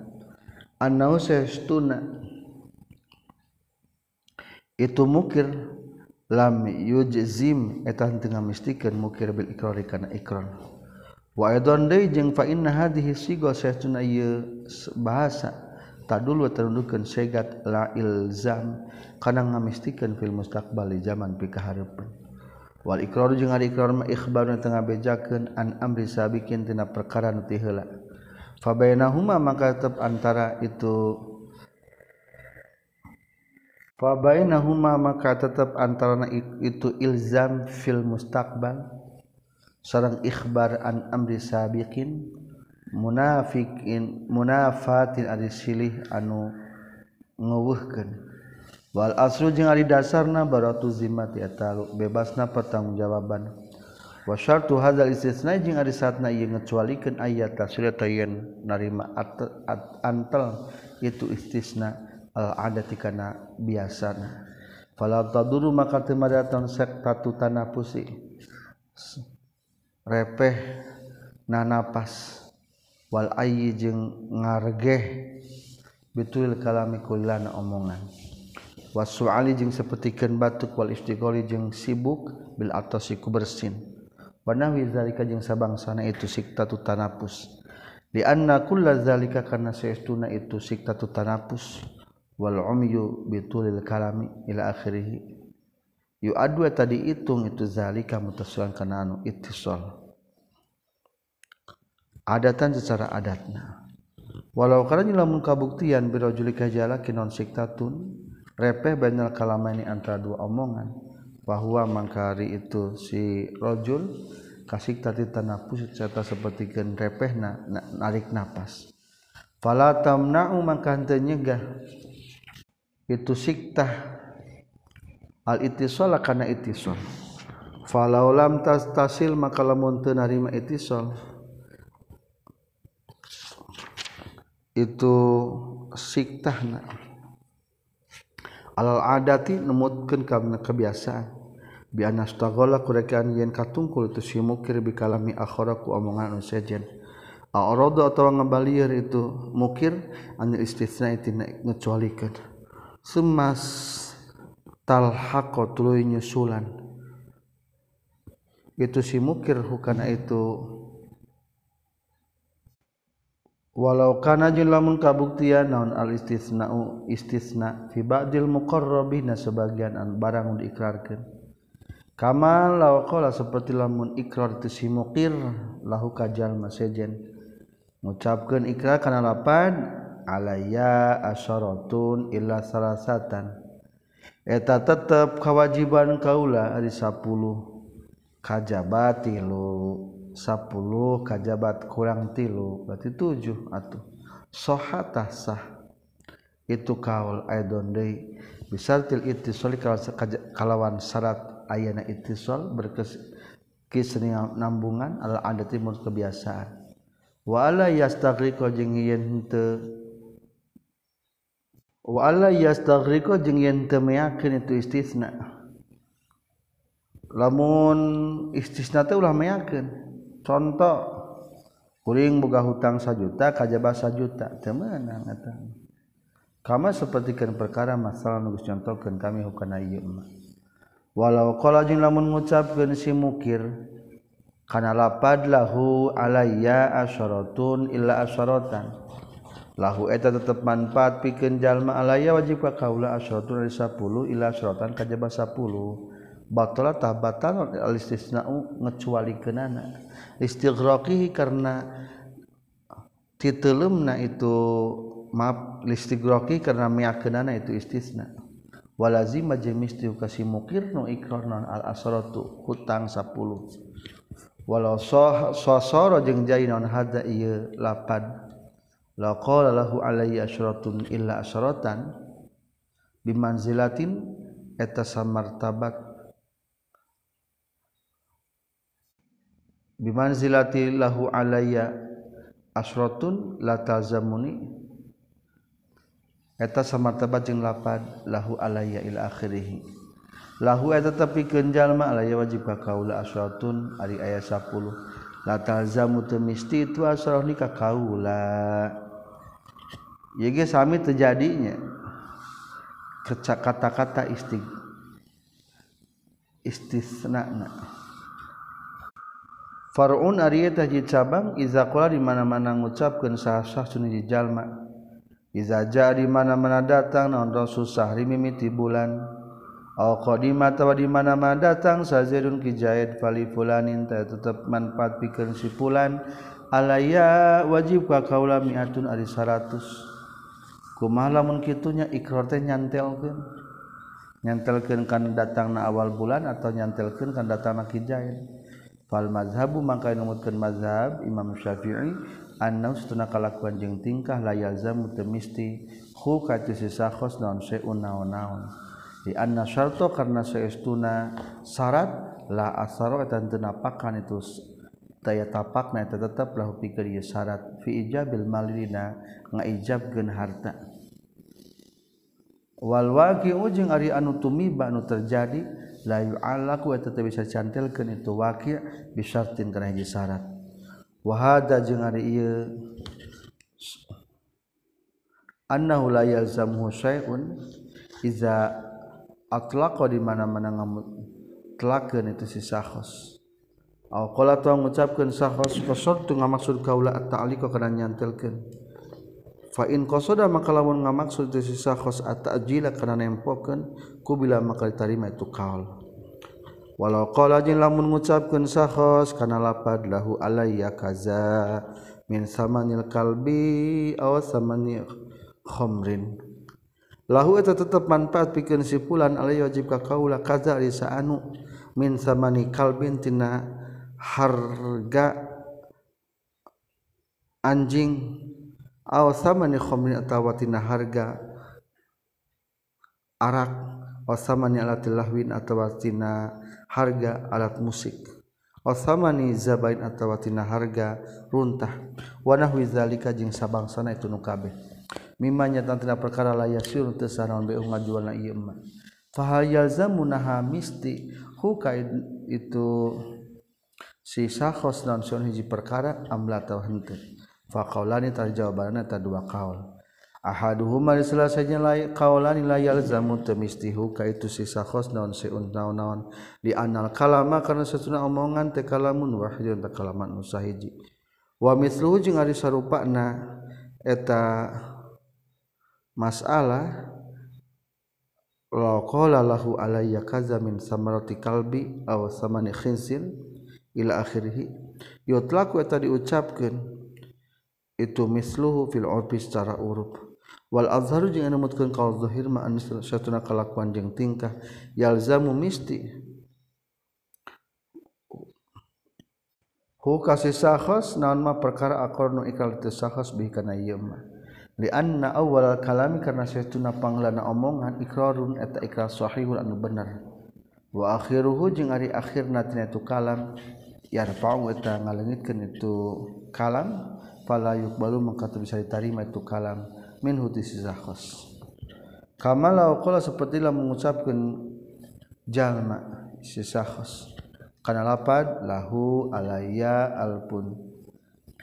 annau sestuna itu mukir lam yujzim eta teu ngamistikeun mukir bil ikrari kana ikrar. Wa aidan deui jeung fa inna hadhihi sigo sestuna ieu bahasa. Tadul wa terundukeun segat la ilzam kana ngamistikeun fil mustaqbal zaman pikahareupeun Wal ikrar jeung ari ikrar ma ikhbar tengah bejakeun an amri sabikin tina perkara nu ti heula. Fa bainahuma maka tetep antara itu Fa bainahuma maka tetep antara itu ilzam fil mustaqbal sareng ikhbar an amri sabiqin munafikin munafatin ari silih anu ngeuweuhkeun. Wal asru jeung ari dasarna baratu zimmat eta bebasna pertanggungjawaban. Wa syartu hadzal istisna jeung ari satna ieu ngecualikeun ayat tasriyata yen narima at, at, antel itu istisna al adati kana biasana. Fala taduru maka teu madatan sektatu tanafusi repeh na napas wal ayyi jeung ngargeh betul kalami kullana omongan. Wasuali jeung sapertikeun batuk wal istighali jeung sibuk bil atasi ku bersin. Wanawi zalika jeung sabangsana itu siktatu tanapus. Di anna kulla zalika kana saestuna itu siktatu tanapus. Wal umyu bitulil kalami ila akhirih. Yu adu tadi hitung itu zalika mutasilan kana anu ittisal Adatan secara adatna. Walau karena lamun kabuktian birajulika jalaki non siktatun repeh kalama ini antara dua omongan bahwa mangkari itu si rojul kasih tadi tanapus serta seperti gen repeh na, na, narik napas. Fala tamna'u maka nyegah. Itu siktah al itisol karena itisol. Falau lam tas tasil maka lamun teu itisol itu siktahna alal adati nemutkeun kana kebiasaan. Bi anastagola kurekian yen katungkul itu si mukir bi kalami akhara ku omongan anu sejen arada atawa ngebalieun itu mukir anil istitsna itina ngecualikeun semas talhaqo tuluy nyusulan. Itu si mukir hukana itu walau kana jeung lamun kabuktian naon al istisna istisna fi ba'dil muqarrabina sebagian an barang diikrarkeun. Kama law qala seperti lamun ikrar tu si muqir lahu kajal masejen sejen. Ngucapkeun ikrar kana lapan alayya asyaratun illa salasatan. Eta tetep kewajiban kaula ari 10 kajabati lu. 10 kajjabat kurang tilu. Berarti 7 atau sohatah sah. Itu kaul bisa kalawan syarat ayana itisol berkes kisni nambungan ala ada timur kebiasaan. Wala yastaghriqu jeung yen teu wala yastaghriqu jeung yen teu meyakeun itu istisna. Lamun istisna teh ulah meyakeun contoh kuring boga hutang sajuta kajaba sajuta teman eta. Kama sepertikan perkara masalah nugus contohkan kami hukana ieu mah. Walau qala jeung lamun ngucapkeun si mukir kana lapad lahu alayya asyaratun illa asyaratan lahu eta tetep manfaat pikeun jalma alayya wajib ka kaula asyaratun ari 10 illa asyaratan kajaba 10 batalatah batalon al istisna'u ngecualikeunana istighraqihi karena titeleumna itu maaf listighroqi karena miakeunana itu istisna. Walazima jeung misti kasih mukir nu ikrar non al asratu hutang 10 walau sah sasara jeung jainon hadza ieu lapad. La qala lahu alayya asratun illa asratan. Bimanzilatin eta samartabat. bimanzilati lahu alayya asratun la tazamuni. Eta samartabat jeung lapad lahu alayya ila akhirih lahu eta tapi kenjalma alayya wajib ka kaula asratun ari aya 10 la tazamu temisti itu asrah ni ka kaula ye ge sami terjadinya kata-kata istig istisna na Farun Arietaji cabang Izakola di mana-mana ngucapkeun sah-sah sunni Jalma. Izaja di mana-mana datang non Rasul Sahri mimiti bulan. Al tawa di mana-mana datang Sazirun kijahid fali fulanin tak tetap manfaat pikir si fulan Alaya wajib ka kaula mi'atun ari saratus. Kumalamun kitunya ikrar teh nyantelkeun. Nyantelkeun kan datang na awal bulan atau nyantelkeun kan datang na kijahid fal mazhabu mangka numutkeun mazhab Imam Syafi'i anna sunna kalakuan jeung tingkah la yalzamu teu hu ka teu sisakhos naon saeun naon-naon. Di anna syarto karna saestuna syarat la asaro eta teu napakan itu daya tapakna eta tetep lahu syarat. Fi ijabil malina ngaijabkeun harta. Wal waqi'u jeung ari anu tumiba anu terjadi layu alaku eta bisa cantilkeun itu waqi bi syartin kana hiji syarat. Wa hada jeung ari ieu. Annahu la yalzamuhu syai'un iza atlaqa di mana-mana ngamutlakeun itu si sakhos. Aw qala tu ngucapkeun sakhos qasad tu ngamaksud kaula at-ta'liqa kana nyantilkeun fa in qasada maka lamun ngamaksud itu si sakhos at-ta'jila kana nempokeun? Ku bila maka ditarima itu kaul. Walau qala jin lamun ngucapkeun sahos kana lapad lahu alayya kaza min samanil kalbi aw samanil khamrin lahu eta tetep manfaat pikeun sipulan alai wajib ka kaula kaza risa anu min samani kalbin tina harga anjing aw samani khamrin atawa tina harga arak wa samani alatil lahwin atawa tina harga alat musik. Othamani zabain atawatina harga runtah. Wanahwi zalika jeung sabangsana itu nu kabeh. Mimma nyata tina perkara layak sirun teu sanaon bae ngajualna ieu mah fa yalzamunaha misti? Huka itu si sakhos naon hiji perkara? Amla tawhante fa qaulani tarjawabanna ta dua kaul ahaduhuma salah saja lain kaulan la yalzamu tamistihu ka itu sisa khos naon seun naon naon di anal kalama karena satuna omongan teh kalamun wahidun teh kalaman usahiji wa mithluhu jeung ari sarupana eta masalah la qala lahu alayya kaza min samarati kalbi aw samani khinsin ila akhirih. Yutlaqu eta diucapkeun itu misluhu fil urfi secara uruf. Wal azharu jeung anu mutkeun qaul zahir ma an satuna kalakuan jeung tingkah. Yalzamu misti. Hu kasih sahas naon ma perkara akor nu ikal teu sahas bi kana ieu mah anna awal kalami karena saya tunapang lana omongan ikrarun eta ikrar sahihul anu benar waakhiruhu jeung ari akhir natina itu kalam yarfa'u eta ngalengitkeun itu kalam fala yuqbalu maka bisa diterima itu kalam min hutikhos kama laukola sepertilah mengucapkan jalma sisakhos kana lapad lahu alaya alpun.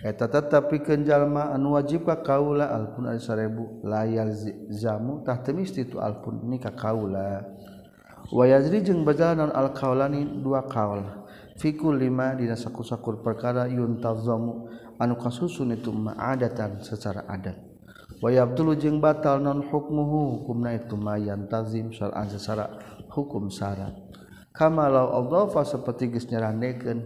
Eta tetepikeun jalma anu wajib ka kaula alpun ari sarebu. Layal zamu tah temis itu alpun ni ka kaula. Wa yazri jeung bajalan al qaulani dua kaul. Fikul lima dina sakusakur perkara yuntazamu anu kasusun itu ma'adatan secara adat. wayabdulu jeung batal non hukmuhu hukumna itu mayan tazim syar'an sesara hukum syarat kama law adhafa seperti geus nyeranekeun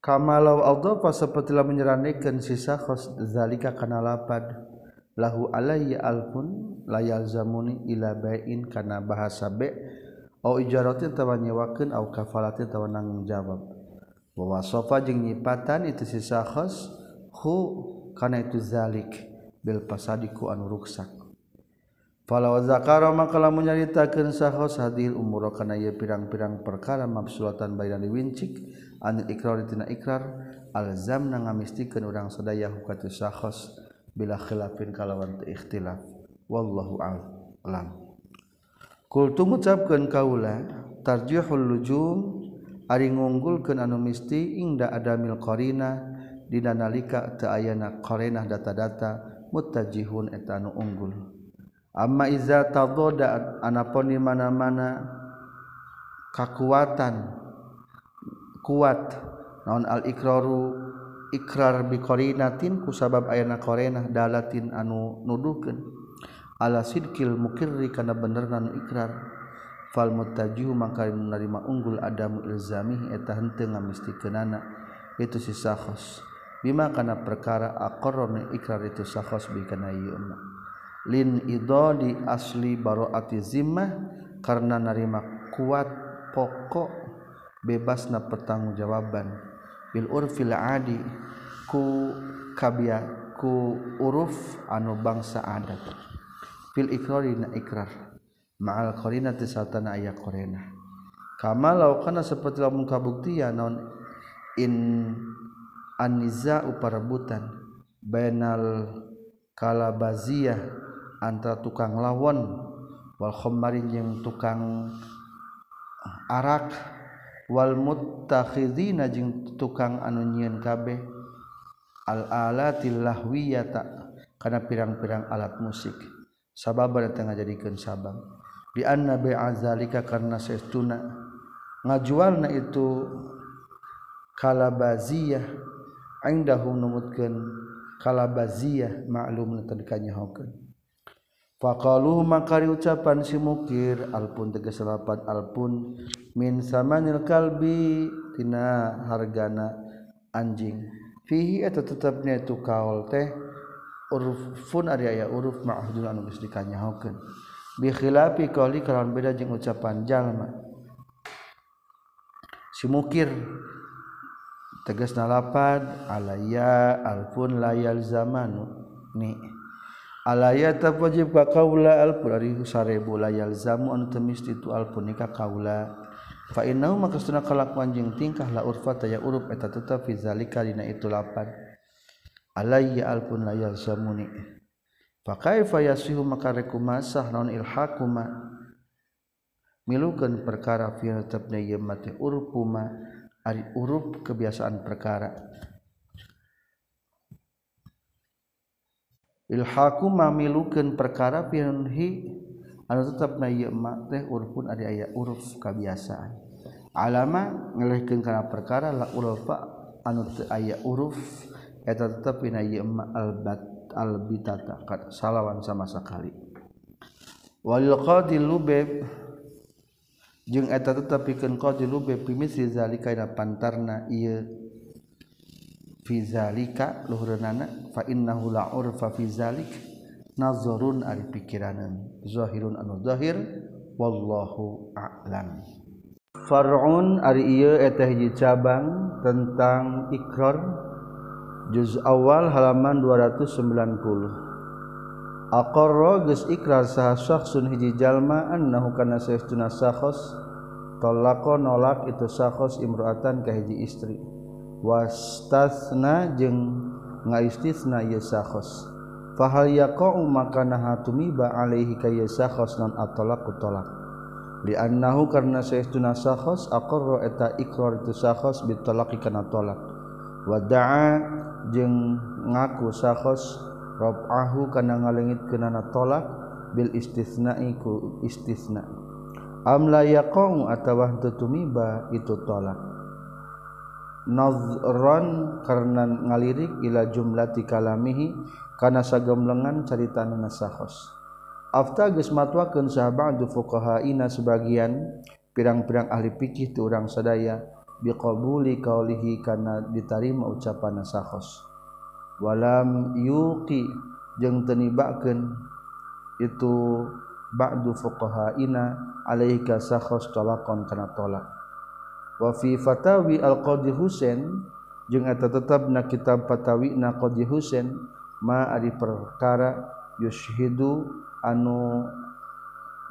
kama law adhafa seperti lamun nyeranekeun sisa khos zalika kana lapad. Lahu alayya alfun la yalzamuni ila bain kana bahasa be. Au ijaratin tawa nyewakeun au kafalatin tawa nanggung jawab. Wa wasafa jeung nyipatan itu sisa khos hu karena itu zalik bil pasadiku anu ruksak. Falau zakara maka lamun nyaritakeun sahos hadil umur kana ieu pirang-pirang perkara mabsulatan bayan diwincik an ikrar tina ikrar alzamna ngamistikeun urang sadaya hukatu sahos bila khilafin kalawan teu ikhtilaf. Wallahu a'lam. Kultu ngucapkeun kaula tarjihul lujum ari ngunggulkeun anu misti ingda adamil qarina dina nalika teu ayana qarinah data-data mutajihun eta anu unggul. Amma iza tadada anapun di mana-mana kakuatan kuat naon al ikraru ikrar bi qarinatin ku sabab ayana qarinah dalatin anu nuduhkeun ala sidkil mukirri kana benerna ikrar. Fal muttajihu maka menerima unggul adamu ilzami eta henteu ngamistikeunana itu si sakhos bima kana perkara aqarrana ikrar itu sakhos bi kana ieu lin idadi asli baroati zimmah karena narima kuat pokok bebasna pertanggungjawaban. Bil urfil adi ku kabia ku uruf anu bangsa adat. Fil ikrari na ikrar ma'al qarina tisatana aya qarina. Kama law kana seperti lamun kabuktian non in Aniza uparebutan Benal kalabaziyah antara tukang lawan wal khammarin jeung tukang arak wal muttakhidina jeung tukang anu nyieun kabeh al alatil lahwiyata kana pirang-pirang alat musik. Sabab tengah jadikeun sabab. Di anna bi'azalika karna sesuna ngajualna itu kalabaziyah indahum numutkeun kalabaziyah ma'lum tadkanya hokeun faqalu maka ucapan si mukir alpun tegas lapat alpun min samanil kalbi tina hargana anjing. Fihi eta tetepna itu kaul teh urufun ari aya uruf ma'hudul anu geus dikanyahokeun. Bi khilafi qauli kalawan beda jeung ucapan jalma. Si mukir teges nalapad alaya alpun layal zamanu ni alaya tetap wajib ka kaula alpun ari sarebu layal zamu anu teu mesti tu alpun nikah kaula. Fa innahu makasuna kalakuan jeung tingkah la urfata ya uruf eta tetep fi zalika dina itu lapad. Alayya alpun layal zamuni fa kaifa yasihu maka rekumasah naon ilhaquma milukeun perkara fi tetepna ieu mate urpuma ari urup kebiasaan perkara. Ilhaku mamilukeun perkara pinhi anu tetep na ieu ma teh urupun ari aya uruf kebiasaan alama ngelehkeun kana perkara la ulfa anu teu aya uruf eta tetep na ieu ma albat albitata salawan sama sekali walil qadi lubeb jeung eta tetep pikeun qadiru bi pimisri zalika ila pantarna ieu. Fi zalika luhureunana fa innahu la urfa fi zalik nazarun ari pikiranan zahirun anu zahir wallahu a'lam. Far'un ari ieu eta hiji cabang tentang ikrar juz awal halaman 290 aqarra geus ikrar saha syakhsun hiji jalma annahu kana sayyiduna sakhos talaqa nolak itu sakhos imro'atan ka hiji istri. Wastasna jeung ngaistisna ieu sakhos. Fahal yaqau maka naha tumiba alaihi ka ieu sakhos non atalaqu talaq. Li annahu karna sayyiduna sakhos aqarra eta ikrar itu sakhos bitalaqi kana talaq. Wa da'a jeung ngaku sakhos rob'ahu kana ngalengitkeunana tolak bil istisna'i ku istisna. Am la yaqau atawa tutumiba itu tolak. Nazran karena ngalirik ila jumlati kalamihi kana sagemblengan carita nasahos afta geus matwakeun sahabadu ina sebagian pirang-pirang ahli fikih tu urang sadaya biqabuli qaulihi kana ditarima ucapan nasahos walam yuki jeung tenibakeun. Itu ba'du fuqahaina alaika sakhos talaqan kana tolak. Wa fi fatawi al qadi husain jeung eta tetepna kitab fatawi na qadi husain ma ari perkara yushhidu anu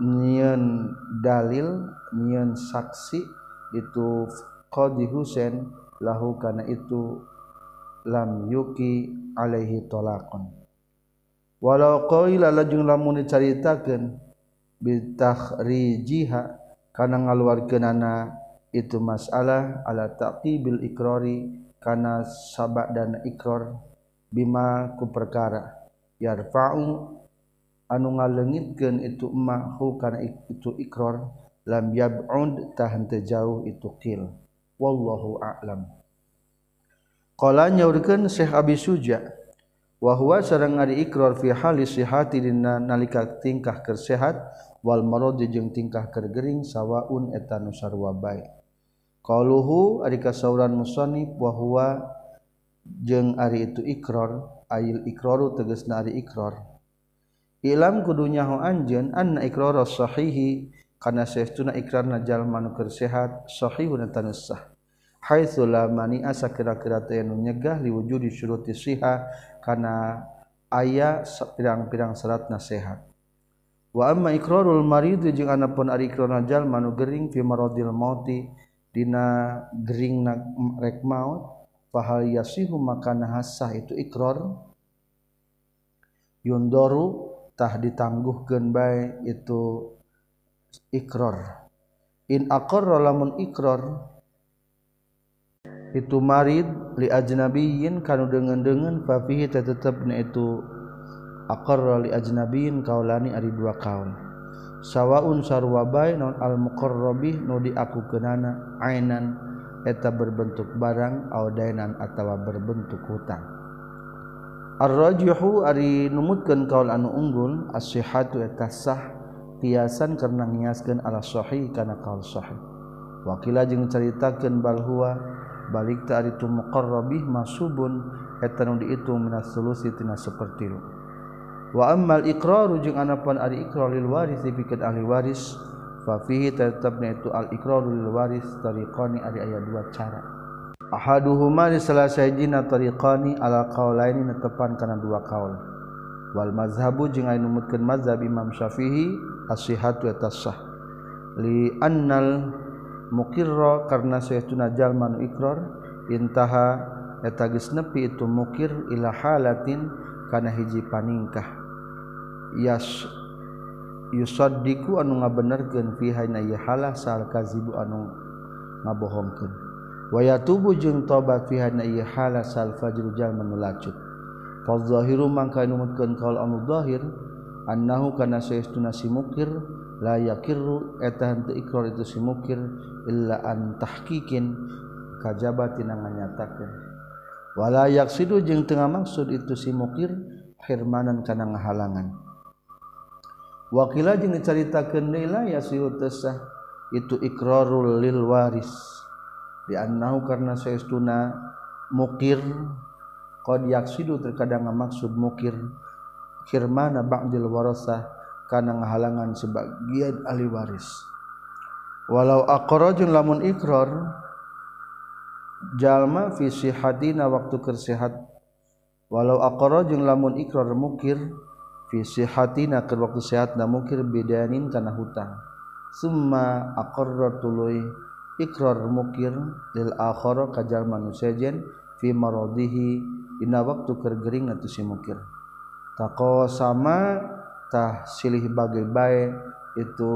nyieun dalil nyieun saksi itu qadi husain lahu kana itu lam yuki alaihi tolakon walau qaila lajeng lamun dicaritakeun bitakhrijiha kana ngaluarkeunana itu masalah ala taqibil ikrari kana sabak dan ikrar bima ku perkara. Yarfa'u anu ngalengitkeun itu mahu kana itu ikrar lam yab'ud tahan jauh itu qil. Wallahu a'lam Qala nyaurkeun Syekh Abi Suja wahwa sareng ari ikrar fi hali sihati dina nalika tingkah keur sehat wal marad jeung tingkah keur gering sawaun eta nu sarwa bae. Qaluhu ari kasauran musannif wahwa jeung ari itu ikrar ayil ikraru tegasna ari ikrar. Ilam kudunya ho anjeun anna iqrarus sahihi kana saestuna ikrar najal manu keur sehat sahihun tanusah. Hai Sulamani asa kira-kira tenu nyegah liwujudi disyuruti siha kana aya pirang-pirang syaratna nasehat. Wa amma ikrarul marid jeung anapun ari ikrar najal manu gering fi maradil mauti dina gering rek maut fahal yasihu maka nahasah itu ikrar yundaru tah ditangguhkeun bae itu ikrar in aqarra lamun ikrar itu marid li ajnabiyin kanu dengan-dengan fafihi tetep na itu aqarra li ajnabiyin kaulani ari dua kaum sawaun sarwabai non al muqarrabih nu diakukeunana ainan eta berbentuk barang audainan atawa berbentuk hutang Ar-rajihu ari numutkeun kaul anu unggul as-sihhatu eta sah tiasan karena ngiaskeun ala sahih kana kaul sahih. Wakila jeung caritakeun bal huwa balik ta itu muqarrabih masubun eta nu diitung minas sulusi tina sapertilu wa ammal iqraru jeung anapan ari iqrar lil waris pikeun ahli waris fa fihi tetepna itu al iqraru lil waris tariqani ari aya dua cara. Ahaduhuma li salah sajina tariqani ala qaulaini netepan kana dua kaul wal mazhabu jeung anu numutkeun mazhab Imam Syafi'i as-sihhatu sah. Li annal mukirro karena suna jalmanu Iqrar intaha eta geus nepi itu mukir ila halatin kana hiji paningkah. Yas yusaddiku anu ngabenerkeun fiha na yahala sal kazibu anu ngabohongkeun wa yatubu jeung tobat fiha na yahala sal fajru jalman lacut. Fa zahiru mangka numutkeun kaul anu zahir annahu kana saestuna si mukir la yakirru eta henteu ikrar itu si mukir illaantahkikin kajbatinanganyatakan walayak Sihu jeung tengah maksud itu si mukir Firmanan karena ngahalangan. Wakila jeung diceritakan nila ya siutesah itu iqrarul lil waris. Diannahu karena saestuna mukir qad yaksidu terkadang maksud mukir. Khirmana ba'dil warasah kana ngahalangan sebagian ahli waris. Walau aqrajun lamun ikrar jalma fi sihhatina waktu kersehat walau aqrajun lamun ikrar mukir visi hati na ke waktu sehat na mukir bedanin kana hutang. Summa aqarra tuluy ikrar mukir lil akhara kajar manusiajen fi maradihi dina waktu keur gering si mukir. Tako sama tah silih bagai bae itu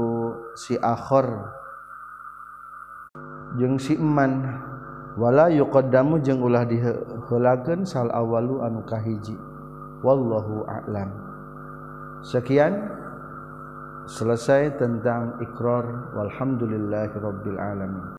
si akhir jeung si eman. Wala yuqaddamu jeung ulah diheulakeun sal awalu anu kahiji. Wallahu a'lam. Sekian. Selesai tentang ikrar walhamdulillahirabbil alamin